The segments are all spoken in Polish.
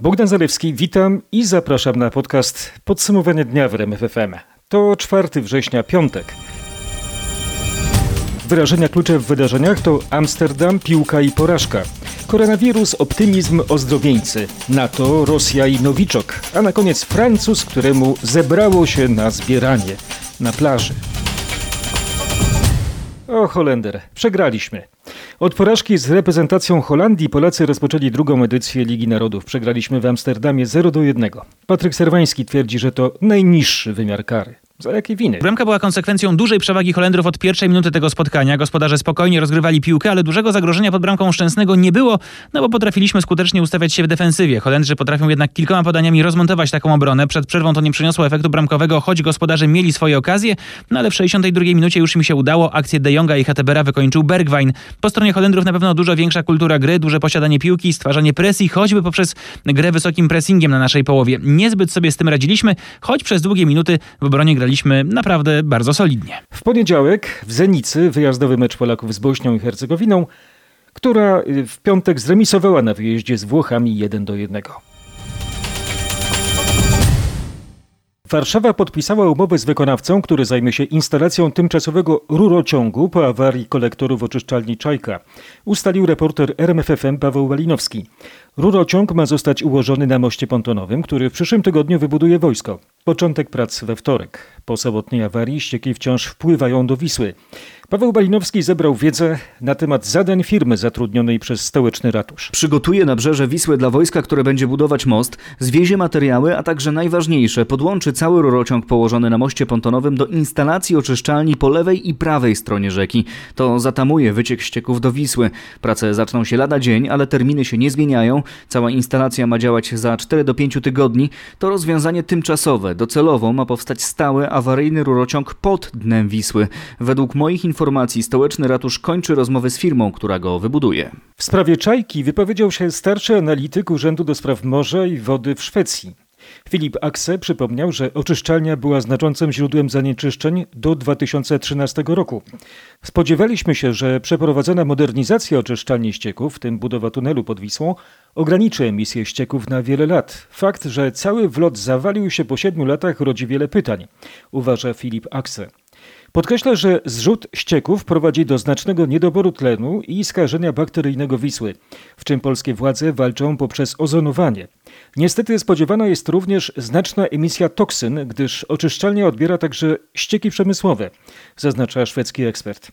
Bogdan Zalewski, witam i zapraszam na podcast Podsumowanie dnia w RMFFM. To 4 września, piątek. Wyrażenia klucze w wydarzeniach to Amsterdam, piłka i porażka. Koronawirus, optymizm, ozdrowieńcy. NATO, Rosja i Nowiczok. A na koniec Francuz, któremu zebrało się na zbieranie. Na plaży. O Holender, przegraliśmy. Od porażki z reprezentacją Holandii Polacy rozpoczęli drugą edycję Ligi Narodów. Przegraliśmy w Amsterdamie 0 do 1. Patryk Serwański twierdzi, że to najniższy wymiar kary. Za jakie winy? Bramka była konsekwencją dużej przewagi Holendrów od pierwszej minuty tego spotkania. Gospodarze spokojnie rozgrywali piłkę, ale dużego zagrożenia pod bramką Szczęsnego nie było, no bo potrafiliśmy skutecznie ustawiać się w defensywie. Holendrzy potrafią jednak kilkoma podaniami rozmontować taką obronę. Przed przerwą to nie przyniosło efektu bramkowego, choć gospodarze mieli swoje okazje, no ale w 62 minucie już mi się udało. Akcję De Jonga i Htbera wykończył Bergwijn. Po stronie Holendrów na pewno dużo większa kultura gry, duże posiadanie piłki, stwarzanie presji, choćby poprzez grę wysokim pressingiem na naszej połowie. Niezbyt sobie z tym radziliśmy, choć przez długie minuty w obronie graliśmy graliśmy naprawdę bardzo solidnie. W poniedziałek w Zenicy wyjazdowy mecz Polaków z Bośnią i Hercegowiną, która w piątek zremisowała na wyjeździe z Włochami 1 do 1. Warszawa podpisała umowę z wykonawcą, który zajmie się instalacją tymczasowego rurociągu po awarii kolektorów oczyszczalni Czajka. Ustalił reporter RMFFM Paweł Walinowski. Rurociąg ma zostać ułożony na moście pontonowym, który w przyszłym tygodniu wybuduje wojsko. Początek prac we wtorek. Po sobotniej awarii ścieki wciąż wpływają do Wisły. Paweł Balinowski zebrał wiedzę na temat zadań firmy zatrudnionej przez stołeczny ratusz. Przygotuje nabrzeże Wisły dla wojska, które będzie budować most, zwiezie materiały, a także najważniejsze, podłączy cały rurociąg położony na moście pontonowym do instalacji oczyszczalni po lewej i prawej stronie rzeki. To zatamuje wyciek ścieków do Wisły. Prace zaczną się lada dzień, ale terminy się nie zmieniają. Cała instalacja ma działać za 4 do 5 tygodni. To rozwiązanie tymczasowe. Docelowo ma powstać stały awaryjny rurociąg pod dnem Wisły. Według moich informacji stołeczny ratusz kończy rozmowy z firmą, która go wybuduje. W sprawie Czajki wypowiedział się starszy analityk Urzędu do Spraw Morza i Wody w Szwecji. Filip Akse przypomniał, że oczyszczalnia była znaczącym źródłem zanieczyszczeń do 2013 roku. Spodziewaliśmy się, że przeprowadzona modernizacja oczyszczalni ścieków, w tym budowa tunelu pod Wisłą, ograniczy emisję ścieków na wiele lat. Fakt, że cały wlot zawalił się po siedmiu latach rodzi wiele pytań, uważa Filip Akse. Podkreśla, że zrzut ścieków prowadzi do znacznego niedoboru tlenu i skażenia bakteryjnego Wisły, w czym polskie władze walczą poprzez ozonowanie. Niestety spodziewana jest również znaczna emisja toksyn, gdyż oczyszczalnia odbiera także ścieki przemysłowe, zaznacza szwedzki ekspert.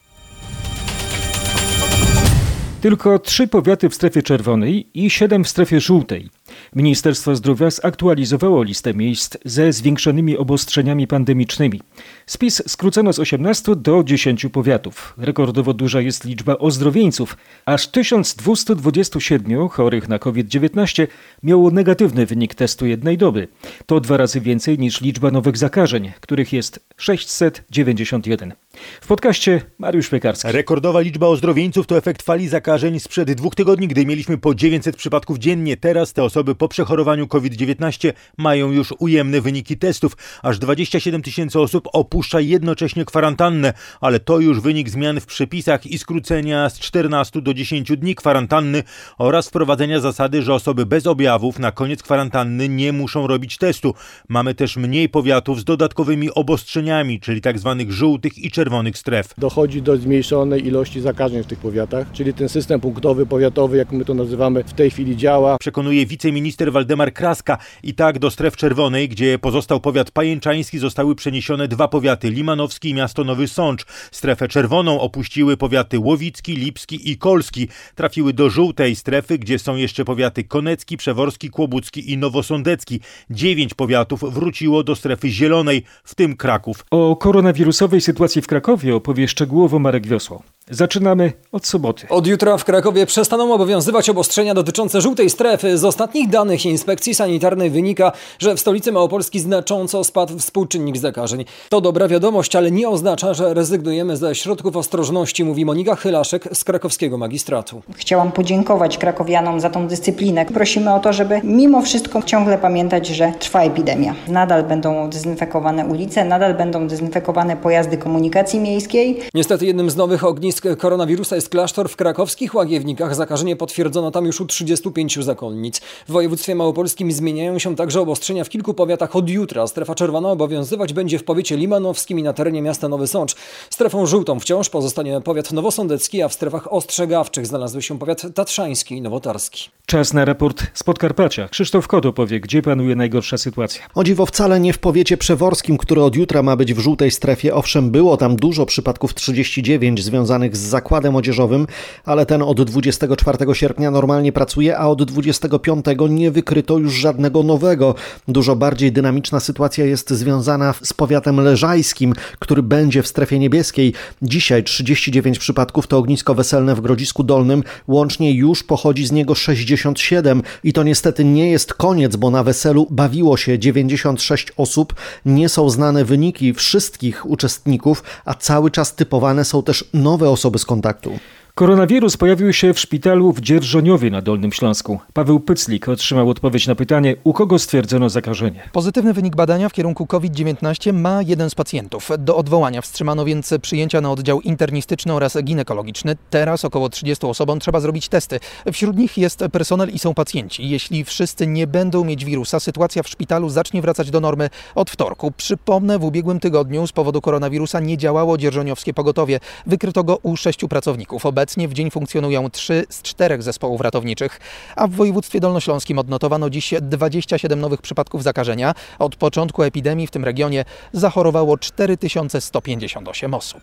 Tylko trzy powiaty w strefie czerwonej i siedem w strefie żółtej. Ministerstwo Zdrowia zaktualizowało listę miejsc ze zwiększonymi obostrzeniami pandemicznymi. Spis skrócono z 18 do 10 powiatów. Rekordowo duża jest liczba ozdrowieńców. Aż 1227 chorych na COVID-19 miało negatywny wynik testu jednej doby. To dwa razy więcej niż liczba nowych zakażeń, których jest 691. W podcaście Mariusz Piekarski. Rekordowa liczba ozdrowieńców to efekt fali zakażeń sprzed dwóch tygodni, gdy mieliśmy po 900 przypadków dziennie. Teraz te osoby po przechorowaniu COVID-19 mają już ujemne wyniki testów. Aż 27 tysięcy osób opuszcza jednocześnie kwarantannę, ale to już wynik zmian w przepisach i skrócenia z 14 do 10 dni kwarantanny oraz wprowadzenia zasady, że osoby bez objawów na koniec kwarantanny nie muszą robić testu. Mamy też mniej powiatów z dodatkowymi obostrzeniami, czyli tak zwanych żółtych i czerwonych stref. Dochodzi do zmniejszonej ilości zakażeń w tych powiatach, czyli ten system punktowy, powiatowy, jak my to nazywamy, w tej chwili działa. Przekonuje wiceminister Waldemar Kraska. I tak do stref czerwonej, gdzie pozostał powiat pajęczański, zostały przeniesione dwa powiaty, Limanowski i miasto Nowy Sącz. Strefę czerwoną opuściły powiaty Łowicki, Lipski i Kolski. Trafiły do żółtej strefy, gdzie są jeszcze powiaty Konecki, Przeworski, Kłobucki i Nowosądecki. Dziewięć powiatów wróciło do strefy zielonej, w tym Kraków. O koronawirusowej sytuacji w Krakowie opowie szczegółowo Marek Wiosło. Zaczynamy od soboty. Od jutra w Krakowie przestaną obowiązywać obostrzenia dotyczące żółtej strefy. Z ostatnich danych inspekcji sanitarnej wynika, że w stolicy Małopolski znacząco spadł współczynnik zakażeń. To dobra wiadomość, ale nie oznacza, że rezygnujemy ze środków ostrożności, mówi Monika Chylaszek z krakowskiego magistratu. Chciałam podziękować krakowianom za tą dyscyplinę. Prosimy o to, żeby mimo wszystko ciągle pamiętać, że trwa epidemia. Nadal będą dezynfekowane ulice, nadal będą dezynfekowane pojazdy komunikacji miejskiej. Niestety jednym z nowych ognisk ognisk koronawirusa jest klasztor w krakowskich Łagiewnikach. Zakażenie potwierdzono tam już u 35 zakonnic. W województwie małopolskim zmieniają się także obostrzenia w kilku powiatach od jutra. Strefa czerwona obowiązywać będzie w powiecie limanowskim i na terenie miasta Nowy Sącz. Strefą żółtą wciąż pozostanie powiat nowosądecki, a w strefach ostrzegawczych znalazły się powiat tatrzański i nowotarski. Czas na raport z Podkarpacia. Krzysztof Kot opowie, gdzie panuje najgorsza sytuacja. O dziwo wcale nie w powiecie przeworskim, który od jutra ma być w żółtej strefie. Owszem, było tam dużo przypadków 39 związanych z zakładem odzieżowym, ale ten od 24 sierpnia normalnie pracuje, a od 25 nie wykryto już żadnego nowego. Dużo bardziej dynamiczna sytuacja jest związana z powiatem leżajskim, który będzie w strefie niebieskiej. Dzisiaj 39 przypadków to ognisko weselne w Grodzisku Dolnym. Łącznie już pochodzi z niego 67 i to niestety nie jest koniec, bo na weselu bawiło się 96 osób. Nie są znane wyniki wszystkich uczestników, a cały czas typowane są też nowe osoby z kontaktu. Koronawirus pojawił się w szpitalu w Dzierżoniowie na Dolnym Śląsku. Paweł Pyclik otrzymał odpowiedź na pytanie, u kogo stwierdzono zakażenie. Pozytywny wynik badania w kierunku COVID-19 ma jeden z pacjentów. Do odwołania wstrzymano więc przyjęcia na oddział internistyczny oraz ginekologiczny. Teraz około 30 osobom trzeba zrobić testy. Wśród nich jest personel i są pacjenci. Jeśli wszyscy nie będą mieć wirusa, sytuacja w szpitalu zacznie wracać do normy od wtorku. Przypomnę, w ubiegłym tygodniu z powodu koronawirusa nie działało dzierżoniowskie pogotowie. Wykryto go u sześciu pracowników. Obecnie Obecnie w dzień funkcjonują trzy z czterech zespołów ratowniczych, a w województwie dolnośląskim odnotowano dziś 27 nowych przypadków zakażenia. Od początku epidemii w tym regionie zachorowało 4158 osób.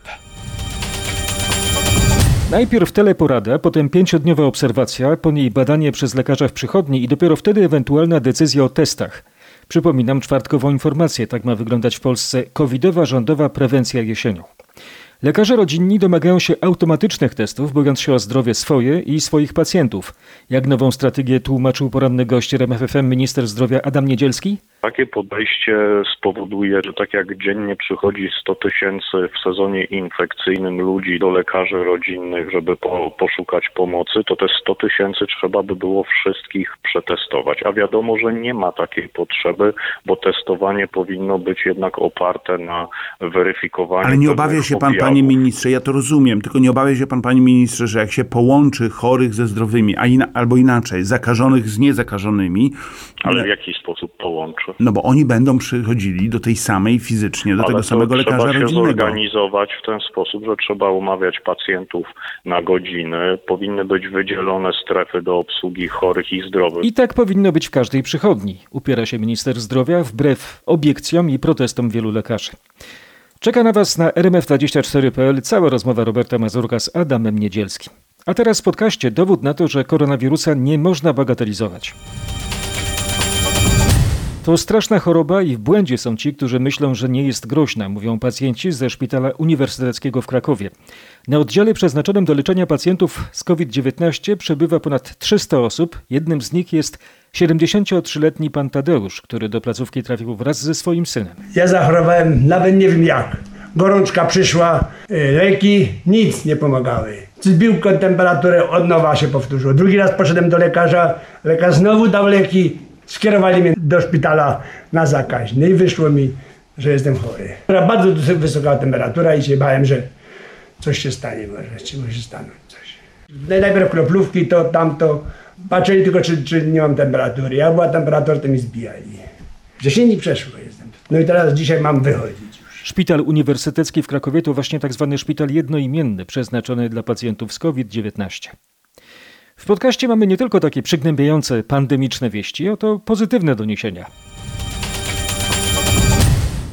Najpierw teleporada, potem pięciodniowa obserwacja, po niej badanie przez lekarza w przychodni i dopiero wtedy ewentualna decyzja o testach. Przypominam czwartkową informację, tak ma wyglądać w Polsce covidowa rządowa prewencja jesienią. Lekarze rodzinni domagają się automatycznych testów, bojąc się o zdrowie swoje i swoich pacjentów. Jak nową strategię tłumaczył poranny gość RMFFM minister zdrowia Adam Niedzielski? Takie podejście spowoduje, że tak jak dziennie przychodzi 100 tysięcy w sezonie infekcyjnym ludzi do lekarzy rodzinnych, żeby po, poszukać pomocy, to te 100 tysięcy trzeba by było wszystkich przetestować. A wiadomo, że nie ma takiej potrzeby, bo testowanie powinno być jednak oparte na weryfikowaniu. Ale nie obawia się pan, objawów. panie ministrze, ja to rozumiem, tylko nie obawia się pan, panie ministrze, że jak się połączy chorych ze zdrowymi, a albo inaczej, zakażonych z niezakażonymi. Ale w jaki sposób połączy? No bo oni będą przychodzili do tej samej fizycznie, do Ale tego samego lekarza trzeba się rodzinnego. zorganizować w ten sposób, że trzeba umawiać pacjentów na godziny. Powinny być wydzielone strefy do obsługi chorych i zdrowych. I tak powinno być w każdej przychodni, upiera się minister zdrowia wbrew obiekcjom i protestom wielu lekarzy. Czeka na Was na rmf24.pl cała rozmowa Roberta Mazurka z Adamem Niedzielskim. A teraz w podcaście dowód na to, że koronawirusa nie można bagatelizować. To straszna choroba i w błędzie są ci, którzy myślą, że nie jest groźna, mówią pacjenci ze Szpitala Uniwersyteckiego w Krakowie. Na oddziale przeznaczonym do leczenia pacjentów z COVID-19 przebywa ponad 300 osób. Jednym z nich jest 73-letni pan Tadeusz, który do placówki trafił wraz ze swoim synem. Ja zachorowałem, nawet nie wiem jak. Gorączka przyszła, y, leki, nic nie pomagały. Zbił temperaturę, od nowa się powtórzyło. Drugi raz poszedłem do lekarza, lekarz znowu dał leki, skierowali mnie do szpitala na zakaźny i wyszło mi, że jestem chory. Była bardzo wysoka temperatura i się bałem, że coś się stanie, może, może się stanąć coś. Najpierw kroplówki, to tamto, patrzyli tylko, czy, czy nie mam temperatury. Jak była temperatura, to mi zbijali. Wcześniej nie przeszło jestem. No i teraz dzisiaj mam wychodzić. Szpital Uniwersytecki w Krakowie to właśnie tak zwany szpital jednoimienny, przeznaczony dla pacjentów z COVID-19. W podcaście mamy nie tylko takie przygnębiające pandemiczne wieści, oto pozytywne doniesienia.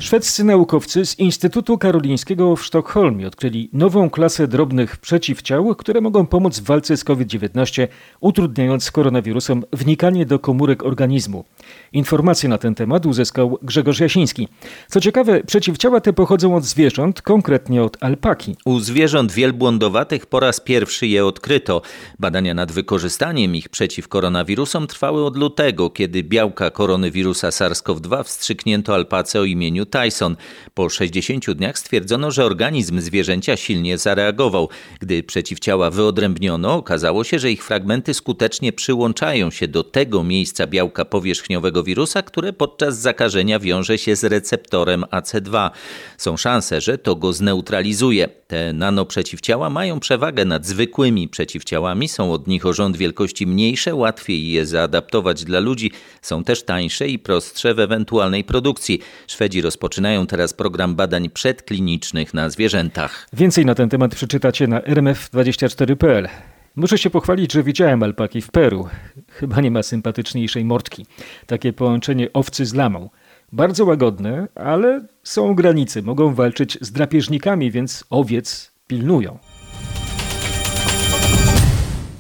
Szwedzcy naukowcy z Instytutu Karolińskiego w Sztokholmie odkryli nową klasę drobnych przeciwciał, które mogą pomóc w walce z COVID-19, utrudniając koronawirusom wnikanie do komórek organizmu. Informacje na ten temat uzyskał Grzegorz Jasiński. Co ciekawe, przeciwciała te pochodzą od zwierząt, konkretnie od alpaki. U zwierząt wielbłądowatych po raz pierwszy je odkryto. Badania nad wykorzystaniem ich przeciw koronawirusom trwały od lutego, kiedy białka koronawirusa SARS-CoV-2 wstrzyknięto alpace o imieniu Tyson. Po 60 dniach stwierdzono, że organizm zwierzęcia silnie zareagował. Gdy przeciwciała wyodrębniono, okazało się, że ich fragmenty skutecznie przyłączają się do tego miejsca białka powierzchniowego wirusa, które podczas zakażenia wiąże się z receptorem AC2. Są szanse, że to go zneutralizuje. Te nanoprzeciwciała mają przewagę nad zwykłymi przeciwciałami, są od nich o rząd wielkości mniejsze, łatwiej je zaadaptować dla ludzi, są też tańsze i prostsze w ewentualnej produkcji. Szwedzi rozpoczynają teraz program badań przedklinicznych na zwierzętach. Więcej na ten temat przeczytacie na rmf24.pl. Muszę się pochwalić, że widziałem alpaki w Peru. Chyba nie ma sympatyczniejszej mordki. Takie połączenie owcy z lamą. Bardzo łagodne, ale są granice. Mogą walczyć z drapieżnikami, więc owiec pilnują.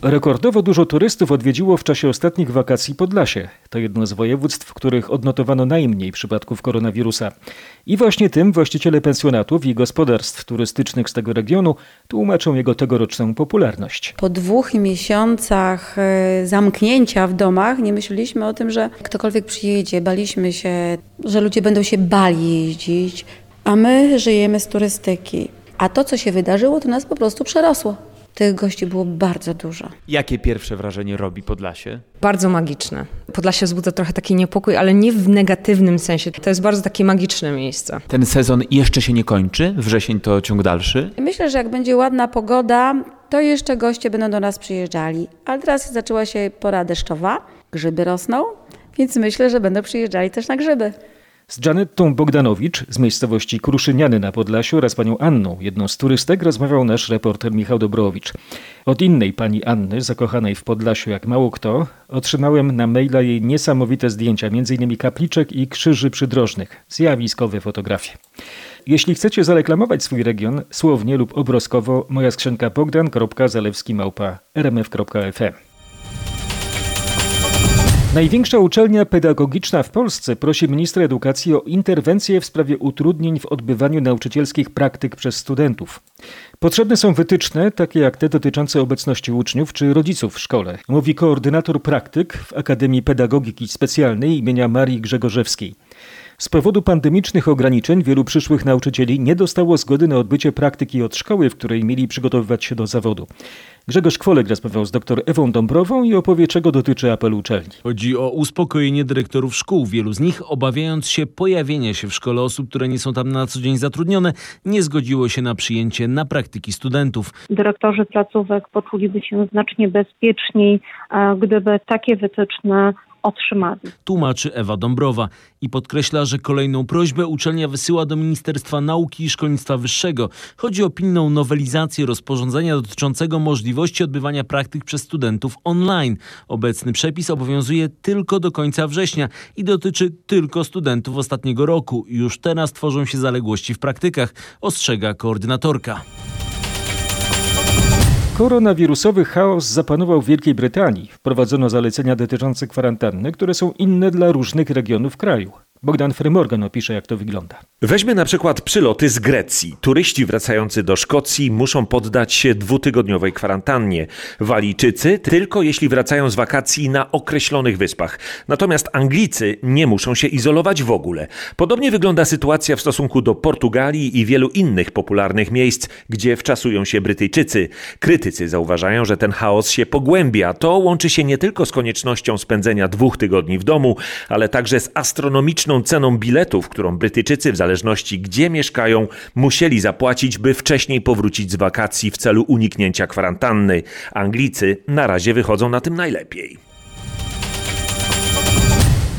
Rekordowo dużo turystów odwiedziło w czasie ostatnich wakacji Podlasie. To jedno z województw, w których odnotowano najmniej przypadków koronawirusa. I właśnie tym właściciele pensjonatów i gospodarstw turystycznych z tego regionu tłumaczą jego tegoroczną popularność. Po dwóch miesiącach e, zamknięcia w domach nie myśleliśmy o tym, że ktokolwiek przyjedzie. Baliśmy się, że ludzie będą się bali jeździć, a my żyjemy z turystyki. A to, co się wydarzyło, to nas po prostu przerosło. Tych gości było bardzo dużo. Jakie pierwsze wrażenie robi Podlasie? Bardzo magiczne. Podlasie wzbudza trochę taki niepokój, ale nie w negatywnym sensie. To jest bardzo takie magiczne miejsce. Ten sezon jeszcze się nie kończy? Wrzesień to ciąg dalszy? Myślę, że jak będzie ładna pogoda, to jeszcze goście będą do nas przyjeżdżali. Ale teraz zaczęła się pora deszczowa, grzyby rosną, więc myślę, że będą przyjeżdżali też na grzyby. Z Janettą Bogdanowicz z miejscowości Kruszyniany na Podlasiu oraz panią Anną, jedną z turystek, rozmawiał nasz reporter Michał Dobrowicz. Od innej pani Anny, zakochanej w Podlasiu jak mało kto, otrzymałem na maila jej niesamowite zdjęcia, m.in. kapliczek i krzyży przydrożnych, zjawiskowe fotografie. Jeśli chcecie zareklamować swój region, słownie lub obrazkowo, moja skrzynka bogdan.zalewski.rmf.fm Największa uczelnia pedagogiczna w Polsce prosi ministra edukacji o interwencję w sprawie utrudnień w odbywaniu nauczycielskich praktyk przez studentów. Potrzebne są wytyczne, takie jak te dotyczące obecności uczniów czy rodziców w szkole, mówi koordynator praktyk w Akademii Pedagogiki Specjalnej imienia Marii Grzegorzewskiej. Z powodu pandemicznych ograniczeń wielu przyszłych nauczycieli nie dostało zgody na odbycie praktyki od szkoły, w której mieli przygotowywać się do zawodu. Grzegorz Kwolek rozmawiał z dr Ewą Dąbrową i opowie, czego dotyczy apel uczelni. Chodzi o uspokojenie dyrektorów szkół. Wielu z nich, obawiając się pojawienia się w szkole osób, które nie są tam na co dzień zatrudnione, nie zgodziło się na przyjęcie na praktyki studentów. Dyrektorzy placówek poczuliby się znacznie bezpieczniej, gdyby takie wytyczne otrzymali. Tłumaczy Ewa Dąbrowa i podkreśla, że kolejną prośbę uczelnia wysyła do Ministerstwa Nauki i Szkolnictwa Wyższego. Chodzi o pilną nowelizację rozporządzenia dotyczącego możliwości odbywania praktyk przez studentów online. Obecny przepis obowiązuje tylko do końca września i dotyczy tylko studentów ostatniego roku. Już teraz tworzą się zaległości w praktykach, ostrzega koordynatorka. Koronawirusowy chaos zapanował w Wielkiej Brytanii. Wprowadzono zalecenia dotyczące kwarantanny, które są inne dla różnych regionów kraju. Bogdan Frymorgan opisze, jak to wygląda. Weźmy na przykład przyloty z Grecji. Turyści wracający do Szkocji muszą poddać się dwutygodniowej kwarantannie. Walijczycy tylko jeśli wracają z wakacji na określonych wyspach. Natomiast Anglicy nie muszą się izolować w ogóle. Podobnie wygląda sytuacja w stosunku do Portugalii i wielu innych popularnych miejsc, gdzie wczasują się Brytyjczycy. Krytycy zauważają, że ten chaos się pogłębia. To łączy się nie tylko z koniecznością spędzenia dwóch tygodni w domu, ale także z astronomiczną ceną biletów, którą Brytyjczycy w zależności gdzie mieszkają, musieli zapłacić, by wcześniej powrócić z wakacji w celu uniknięcia kwarantanny. Anglicy na razie wychodzą na tym najlepiej.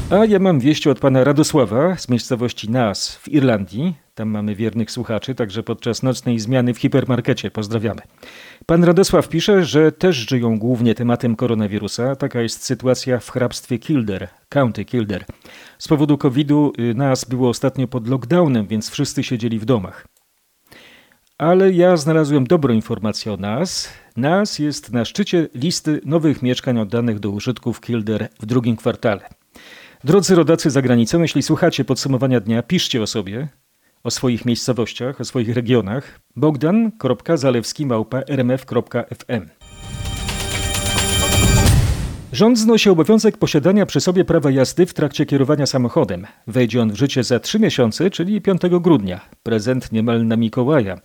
A ja mam wieści od pana Radosława z miejscowości Nas w Irlandii. Tam mamy wiernych słuchaczy, także podczas nocnej zmiany w hipermarkecie. Pozdrawiamy. Pan Radosław pisze, że też żyją głównie tematem koronawirusa. Taka jest sytuacja w hrabstwie Kildare, County Kildare. Z powodu COVID-u y, nas było ostatnio pod lockdownem, więc wszyscy siedzieli w domach. Ale ja znalazłem dobrą informację o nas. Nas jest na szczycie listy nowych mieszkań oddanych do użytku w Kildare w drugim kwartale. Drodzy rodacy za granicą, jeśli słuchacie podsumowania dnia, piszcie o sobie, o swoich miejscowościach, o swoich regionach. bogdan.zalewski.rmf.fm Rząd znosi obowiązek posiadania przy sobie prawa jazdy w trakcie kierowania samochodem. Wejdzie on w życie za trzy miesiące, czyli 5 grudnia. Prezent niemal na Mikołaja.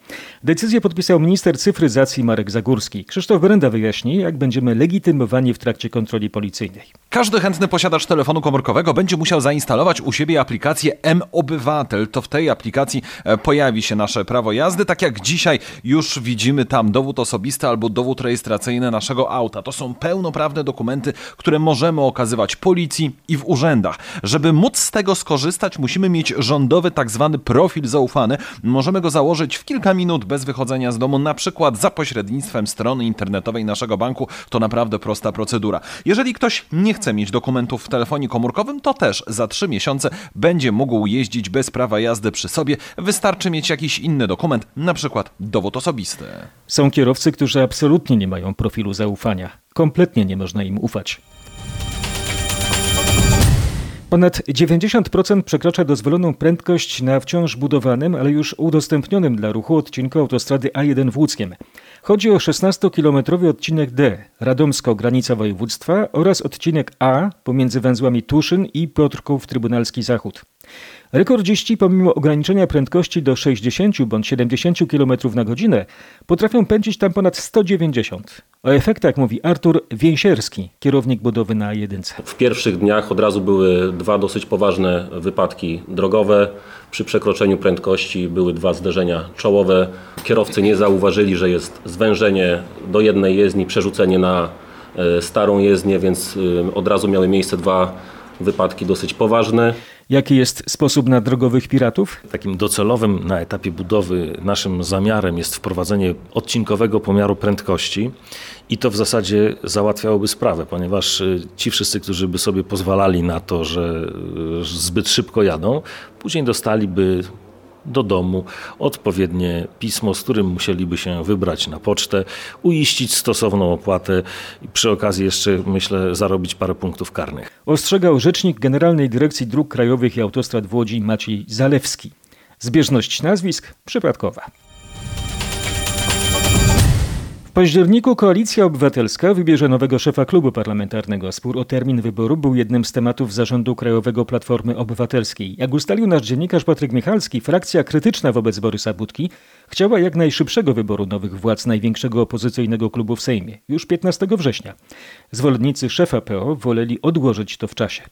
Decyzję podpisał minister cyfryzacji Marek Zagórski. Krzysztof Brenda wyjaśni, jak będziemy legitymowani w trakcie kontroli policyjnej. Każdy chętny posiadacz telefonu komórkowego będzie musiał zainstalować u siebie aplikację M-Obywatel. To w tej aplikacji e, pojawi się nasze prawo jazdy, tak jak dzisiaj już widzimy tam dowód osobisty albo dowód rejestracyjny naszego auta. To są pełnoprawne dokumenty, które możemy okazywać policji i w urzędach. Żeby móc z tego skorzystać, musimy mieć rządowy tak zwany profil zaufany. Możemy go założyć w kilka minut bez wychodzenia z domu, na przykład za pośrednictwem strony internetowej naszego banku. To naprawdę prosta procedura. Jeżeli ktoś nie chce mieć dokumentów w telefonie komórkowym, to też za trzy miesiące będzie mógł jeździć bez prawa jazdy przy sobie. Wystarczy mieć jakiś inny dokument, na przykład dowód osobisty. Są kierowcy, którzy absolutnie nie mają profilu zaufania. Kompletnie nie można im ufać. Ponad 90% przekracza dozwoloną prędkość na wciąż budowanym, ale już udostępnionym dla ruchu odcinku autostrady A1 w Łódzkiem. Chodzi o 16-kilometrowy odcinek D, Radomsko, granica województwa oraz odcinek A pomiędzy węzłami Tuszyn i Piotrków, Trybunalski Zachód. Rekordziści pomimo ograniczenia prędkości do 60 bądź 70 km na godzinę potrafią pędzić tam ponad 190. O efektach mówi Artur Więsierski, kierownik budowy na A1. W pierwszych dniach od razu były dwa dosyć poważne wypadki drogowe. Przy przekroczeniu prędkości były dwa zderzenia czołowe. Kierowcy nie zauważyli, że jest zwężenie do jednej jezdni, przerzucenie na e, starą jezdnię, więc e, od razu miały miejsce dwa wypadki dosyć poważne. Jaki jest sposób na drogowych piratów? Takim docelowym na etapie budowy naszym zamiarem jest wprowadzenie odcinkowego pomiaru prędkości i to w zasadzie załatwiałoby sprawę, ponieważ y, ci wszyscy, którzy by sobie pozwalali na to, że y, zbyt szybko jadą, później dostaliby do domu odpowiednie pismo, z którym musieliby się wybrać na pocztę, uiścić stosowną opłatę i przy okazji jeszcze, myślę, zarobić parę punktów karnych. Ostrzegał rzecznik Generalnej Dyrekcji Dróg Krajowych i Autostrad w Łodzi Maciej Zalewski. Zbieżność nazwisk przypadkowa październiku Koalicja Obywatelska wybierze nowego szefa klubu parlamentarnego. Spór o termin wyboru był jednym z tematów zarządu Krajowego Platformy Obywatelskiej. Jak ustalił nasz dziennikarz Patryk Michalski, frakcja krytyczna wobec Borysa Budki chciała jak najszybszego wyboru nowych władz największego opozycyjnego klubu w Sejmie, już 15 września. Zwolennicy szefa PO woleli odłożyć to w czasie.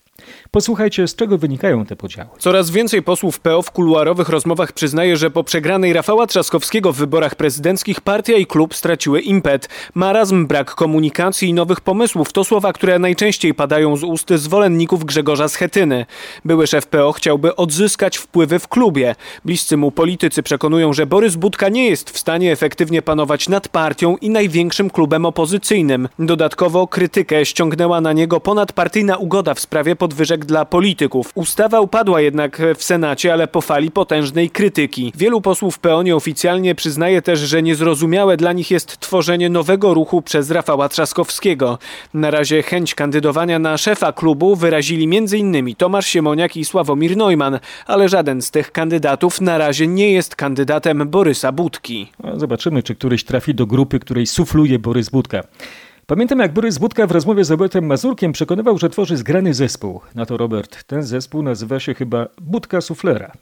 Posłuchajcie, z czego wynikają te podziały. Coraz więcej posłów PO w kuluarowych rozmowach przyznaje, że po przegranej Rafała Trzaskowskiego w wyborach prezydenckich partia i klub straciły impet. Marazm, brak komunikacji i nowych pomysłów to słowa, które najczęściej padają z ust zwolenników Grzegorza Schetyny. Były szef PO chciałby odzyskać wpływy w klubie. Bliscy mu politycy przekonują, że Borys Budka nie jest w stanie efektywnie panować nad partią i największym klubem opozycyjnym. Dodatkowo krytykę ściągnęła na niego ponadpartyjna ugoda w sprawie podwyżek dla polityków. Ustawa upadła jednak w Senacie, ale po fali potężnej krytyki. Wielu posłów PO nieoficjalnie przyznaje też, że niezrozumiałe dla nich jest tworzenie nowego ruchu przez Rafała Trzaskowskiego. Na razie chęć kandydowania na szefa klubu wyrazili m.in. Tomasz Siemoniak i Sławomir Neumann, ale żaden z tych kandydatów na razie nie jest kandydatem Borysa Budki. Zobaczymy, czy któryś trafi do grupy, której sufluje Borys Budka. Pamiętam, jak Borys Budka w rozmowie z Robertem Mazurkiem przekonywał, że tworzy zgrany zespół. Na to Robert, ten zespół nazywa się chyba Budka Suflera.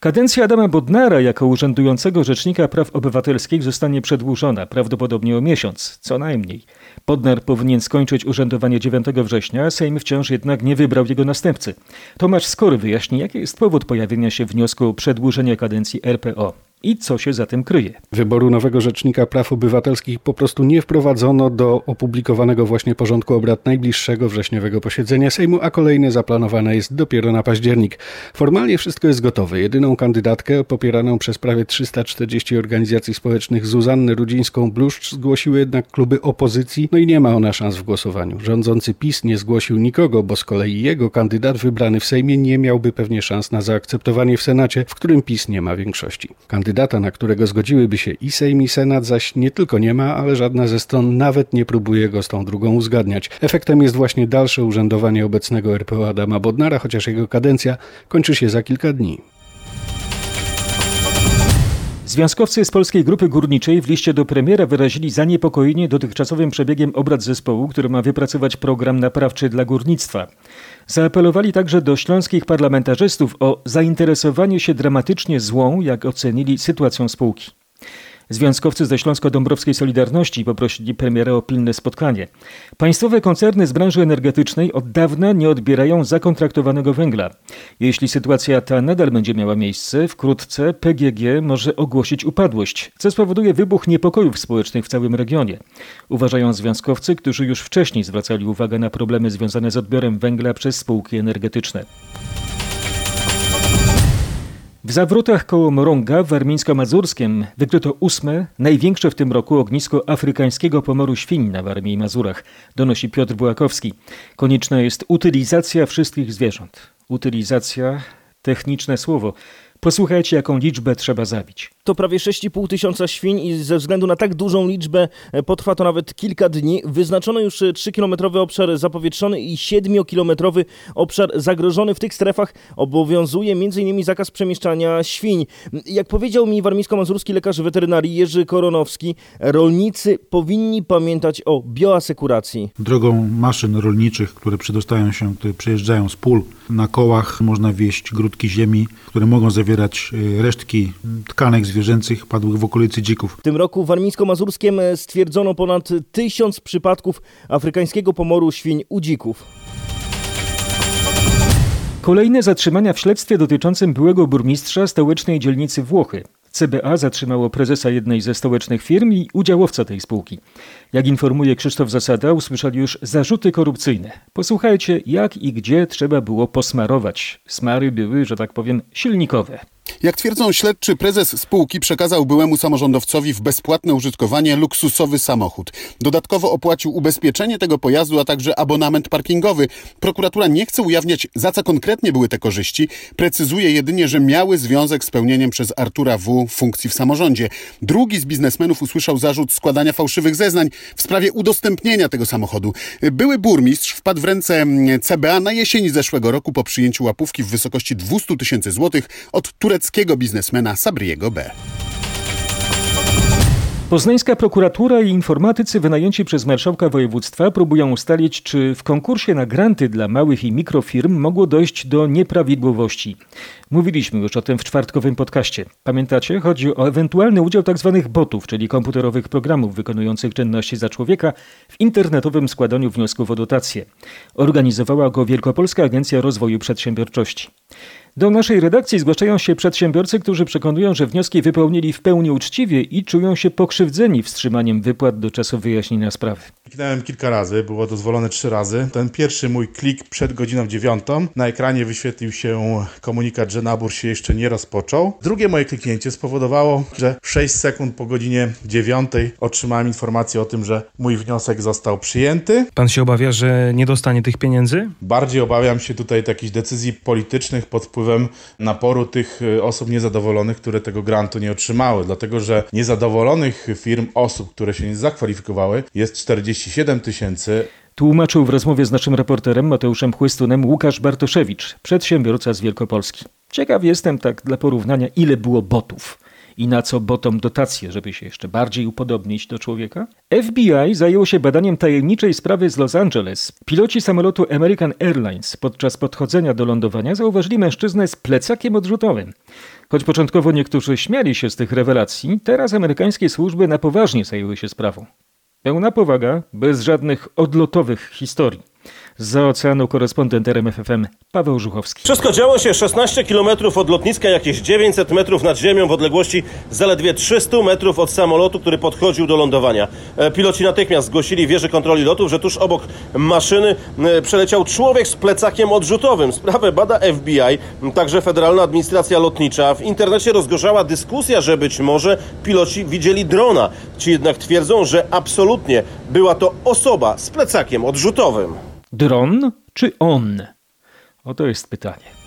Kadencja Adama Bodnara jako urzędującego rzecznika praw obywatelskich zostanie przedłużona, prawdopodobnie o miesiąc, co najmniej. Bodnar powinien skończyć urzędowanie 9 września, Sejm wciąż jednak nie wybrał jego następcy. Tomasz Skory wyjaśni, jaki jest powód pojawienia się wniosku o przedłużenie kadencji RPO i co się za tym kryje. Wyboru nowego Rzecznika Praw Obywatelskich po prostu nie wprowadzono do opublikowanego właśnie porządku obrad najbliższego wrześniowego posiedzenia Sejmu, a kolejne zaplanowane jest dopiero na październik. Formalnie wszystko jest gotowe. Jedyną kandydatkę popieraną przez prawie 340 organizacji społecznych Zuzannę Rudzińską-Bluszcz zgłosiły jednak kluby opozycji, no i nie ma ona szans w głosowaniu. Rządzący PiS nie zgłosił nikogo, bo z kolei jego kandydat wybrany w Sejmie nie miałby pewnie szans na zaakceptowanie w Senacie, w którym PiS nie ma większości. Kandydata, na którego zgodziłyby się i Sejm i Senat, zaś nie tylko nie ma, ale żadna ze stron nawet nie próbuje go z tą drugą uzgadniać. Efektem jest właśnie dalsze urzędowanie obecnego RPO Adama Bodnara, chociaż jego kadencja kończy się za kilka dni. Związkowcy z Polskiej Grupy Górniczej w liście do premiera wyrazili zaniepokojenie dotychczasowym przebiegiem obrad zespołu, który ma wypracować program naprawczy dla górnictwa. Zaapelowali także do śląskich parlamentarzystów o zainteresowanie się dramatycznie złą, jak ocenili, sytuacją spółki. Związkowcy ze Śląsko-Dąbrowskiej Solidarności poprosili premiera o pilne spotkanie. Państwowe koncerny z branży energetycznej od dawna nie odbierają zakontraktowanego węgla. Jeśli sytuacja ta nadal będzie miała miejsce, wkrótce PGG może ogłosić upadłość, co spowoduje wybuch niepokojów społecznych w całym regionie. Uważają związkowcy, którzy już wcześniej zwracali uwagę na problemy związane z odbiorem węgla przez spółki energetyczne. W zawrotach koło Morąga w Warmińsko-Mazurskiem wykryto ósme, największe w tym roku ognisko afrykańskiego pomoru świń na Warmii i Mazurach, donosi Piotr Bułakowski. Konieczna jest utylizacja wszystkich zwierząt. Utylizacja, techniczne słowo. Posłuchajcie, jaką liczbę trzeba zabić. To prawie 6,5 tysiąca świń i ze względu na tak dużą liczbę e, potrwa to nawet kilka dni. Wyznaczono już 3-kilometrowy obszar zapowietrzony i 7-kilometrowy obszar zagrożony. W tych strefach obowiązuje m.in. zakaz przemieszczania świń. Jak powiedział mi warmińsko-mazurski lekarz weterynarii Jerzy Koronowski, rolnicy powinni pamiętać o bioasekuracji. Drogą maszyn rolniczych, które przedostają się, które przejeżdżają z pól, na kołach można wieść grudki ziemi, które mogą zawierać e, resztki tkanek zwierzęcych padłych w okolicy dzików. W tym roku w Warmińsko-Mazurskiem stwierdzono ponad tysiąc przypadków afrykańskiego pomoru świń u dzików. Kolejne zatrzymania w śledztwie dotyczącym byłego burmistrza stołecznej dzielnicy Włochy. CBA zatrzymało prezesa jednej ze stołecznych firm i udziałowca tej spółki. Jak informuje Krzysztof Zasada, usłyszeli już zarzuty korupcyjne. Posłuchajcie, jak i gdzie trzeba było posmarować. Smary były, że tak powiem, silnikowe. Jak twierdzą śledczy, prezes spółki przekazał byłemu samorządowcowi w bezpłatne użytkowanie luksusowy samochód. Dodatkowo opłacił ubezpieczenie tego pojazdu, a także abonament parkingowy. Prokuratura nie chce ujawniać, za co konkretnie były te korzyści. Precyzuje jedynie, że miały związek z pełnieniem przez Artura W. funkcji w samorządzie. Drugi z biznesmenów usłyszał zarzut składania fałszywych zeznań w sprawie udostępnienia tego samochodu. Były burmistrz wpadł w ręce CBA na jesieni zeszłego roku po przyjęciu łapówki w wysokości 200 tysięcy złotych od tureckiego biznesmena Sabriego B. Poznańska prokuratura i informatycy wynajęci przez marszałka województwa próbują ustalić, czy w konkursie na granty dla małych i mikrofirm mogło dojść do nieprawidłowości. Mówiliśmy już o tym w czwartkowym podcaście. Pamiętacie? Chodzi o ewentualny udział tzw. Tak botów, czyli komputerowych programów wykonujących czynności za człowieka w internetowym składaniu wniosków o dotacje. Organizowała go Wielkopolska Agencja Rozwoju Przedsiębiorczości. Do naszej redakcji zgłaszają się przedsiębiorcy, którzy przekonują, że wnioski wypełnili w pełni uczciwie i czują się pokrzywdzeni wstrzymaniem wypłat do czasu wyjaśnienia sprawy. Kliknąłem kilka razy, było dozwolone trzy razy. Ten pierwszy mój klik przed godziną dziewiątą, na ekranie wyświetlił się komunikat, że nabór się jeszcze nie rozpoczął. Drugie moje kliknięcie spowodowało, że 6 sekund po godzinie dziewiątej otrzymałem informację o tym, że mój wniosek został przyjęty. Pan się obawia, że nie dostanie tych pieniędzy? Bardziej obawiam się tutaj takich decyzji politycznych pod wpływem naporu tych e, osób niezadowolonych, które tego grantu nie otrzymały. Dlatego, że niezadowolonych firm, osób, które się nie zakwalifikowały, jest 47 tysięcy. Tłumaczył w rozmowie z naszym reporterem Mateuszem Chłystunem Łukasz Bartoszewicz, przedsiębiorca z Wielkopolski. Ciekaw jestem tak dla porównania, ile było botów i na co botom dotacje, żeby się jeszcze bardziej upodobnić do człowieka? FBI zajęło się badaniem tajemniczej sprawy z Los Angeles. Piloci samolotu American Airlines podczas podchodzenia do lądowania zauważyli mężczyznę z plecakiem odrzutowym. Choć początkowo niektórzy śmiali się z tych rewelacji, teraz amerykańskie służby na poważnie zajęły się sprawą. Pełna powaga, bez żadnych odlotowych historii. Z oceanu korespondent RMFFM Paweł Żuchowski. Wszystko działo się 16 km od lotniska, jakieś 900 metrów nad ziemią w odległości zaledwie 300 metrów od samolotu, który podchodził do lądowania. E, piloci natychmiast zgłosili wieży kontroli lotów, że tuż obok maszyny e, przeleciał człowiek z plecakiem odrzutowym. Sprawę bada FBI, także Federalna Administracja Lotnicza. W internecie rozgorzała dyskusja, że być może piloci widzieli drona. Ci jednak twierdzą, że absolutnie była to osoba z plecakiem odrzutowym. Dron czy on? Oto jest pytanie.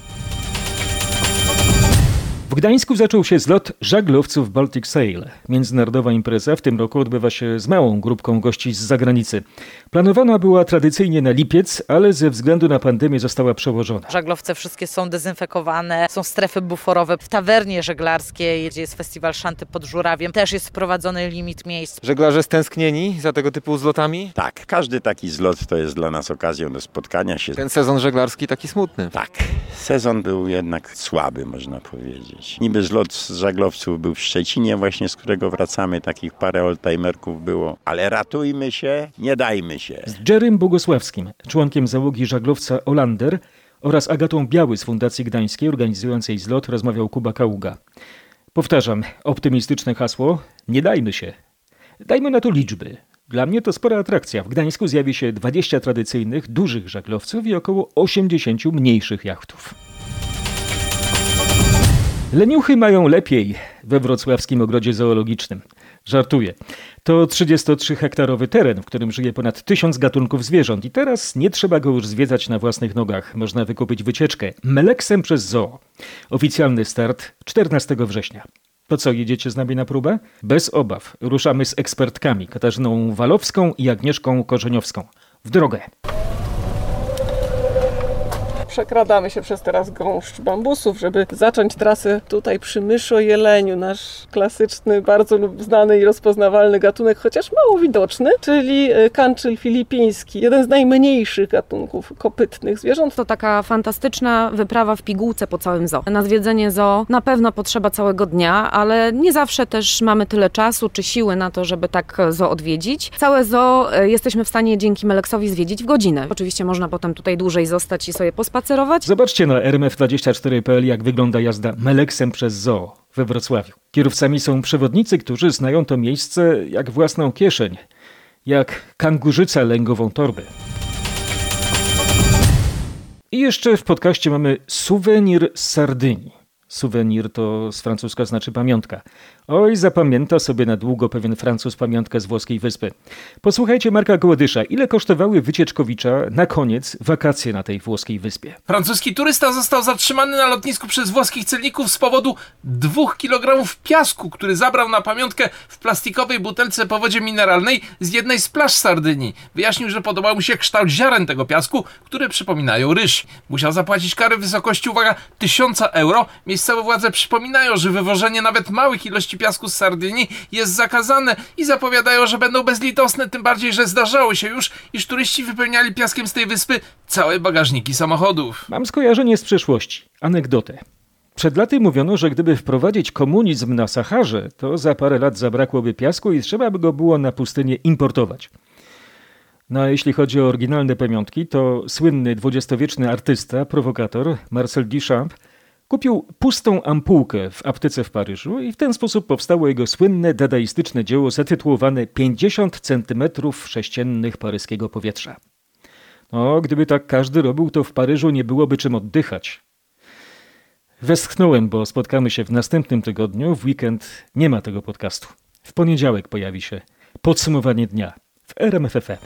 W Gdańsku zaczął się zlot żaglowców Baltic Sail. Międzynarodowa impreza w tym roku odbywa się z małą grupką gości z zagranicy. Planowana była tradycyjnie na lipiec, ale ze względu na pandemię została przełożona. Żaglowce wszystkie są dezynfekowane, są strefy buforowe. W tawernie żeglarskiej, gdzie jest festiwal Szanty pod Żurawiem, też jest wprowadzony limit miejsc. Żeglarze stęsknieni za tego typu zlotami? Tak, każdy taki zlot to jest dla nas okazją do spotkania się. Ten sezon żeglarski taki smutny. Tak, sezon był jednak słaby, można powiedzieć. Niby zlot z żaglowców był w Szczecinie właśnie, z którego wracamy, takich parę oldtimerków było, ale ratujmy się, nie dajmy się. Z Jerrym Bogosławskim, członkiem załogi żaglowca Olander oraz Agatą Biały z Fundacji Gdańskiej organizującej zlot rozmawiał Kuba Kaługa. Powtarzam, optymistyczne hasło, nie dajmy się. Dajmy na to liczby. Dla mnie to spora atrakcja. W Gdańsku zjawi się 20 tradycyjnych, dużych żaglowców i około 80 mniejszych jachtów. Leniuchy mają lepiej we wrocławskim ogrodzie zoologicznym. Żartuję. To 33-hektarowy teren, w którym żyje ponad tysiąc gatunków zwierząt i teraz nie trzeba go już zwiedzać na własnych nogach. Można wykupić wycieczkę Meleksem przez zoo. Oficjalny start 14 września. To co, jedziecie z nami na próbę? Bez obaw. Ruszamy z ekspertkami Katarzyną Walowską i Agnieszką Korzeniowską. W drogę. Przekradamy się przez teraz gąszcz bambusów, żeby zacząć trasę tutaj przy myszo-jeleniu, nasz klasyczny, bardzo znany i rozpoznawalny gatunek, chociaż mało widoczny, czyli kanczyl filipiński, jeden z najmniejszych gatunków kopytnych zwierząt. To taka fantastyczna wyprawa w pigułce po całym zoo. Na zwiedzenie zoo na pewno potrzeba całego dnia, ale nie zawsze też mamy tyle czasu czy siły na to, żeby tak zoo odwiedzić. Całe zoo jesteśmy w stanie dzięki Meleksowi zwiedzić w godzinę. Oczywiście można potem tutaj dłużej zostać i sobie pospać spacerować? Zobaczcie na rmf24.pl jak wygląda jazda Meleksem przez zoo we Wrocławiu. Kierowcami są przewodnicy, którzy znają to miejsce jak własną kieszeń, jak kangurzyca lęgową torby. I jeszcze w podcaście mamy suwenir z Sardynii. Suwenir to z francuska znaczy pamiątka. Oj, zapamięta sobie na długo pewien Francuz pamiątkę z włoskiej wyspy. Posłuchajcie Marka Gołodysza, ile kosztowały wycieczkowicza na koniec wakacje na tej włoskiej wyspie. Francuski turysta został zatrzymany na lotnisku przez włoskich celników z powodu dwóch kilogramów piasku, który zabrał na pamiątkę w plastikowej butelce po wodzie mineralnej z jednej z plaż Sardynii. Wyjaśnił, że podobał mu się kształt ziaren tego piasku, które przypominają ryż. Musiał zapłacić karę w wysokości, uwaga, 1000 euro. Miejscowe władze przypominają, że wywożenie nawet małych ilości piasku z Sardynii jest zakazane i zapowiadają, że będą bezlitosne, tym bardziej, że zdarzało się już, iż turyści wypełniali piaskiem z tej wyspy całe bagażniki samochodów. Mam skojarzenie z przeszłości. Anegdotę. Przed laty mówiono, że gdyby wprowadzić komunizm na Saharze, to za parę lat zabrakłoby piasku i trzeba by go było na pustynię importować. No a jeśli chodzi o oryginalne pamiątki, to słynny dwudziestowieczny artysta, prowokator Marcel Duchamp Kupił pustą ampułkę w aptece w Paryżu i w ten sposób powstało jego słynne dadaistyczne dzieło zatytułowane 50 centymetrów sześciennych paryskiego powietrza. No, gdyby tak każdy robił, to w Paryżu nie byłoby czym oddychać. Westchnąłem, bo spotkamy się w następnym tygodniu. W weekend nie ma tego podcastu. W poniedziałek pojawi się podsumowanie dnia w RMFFM.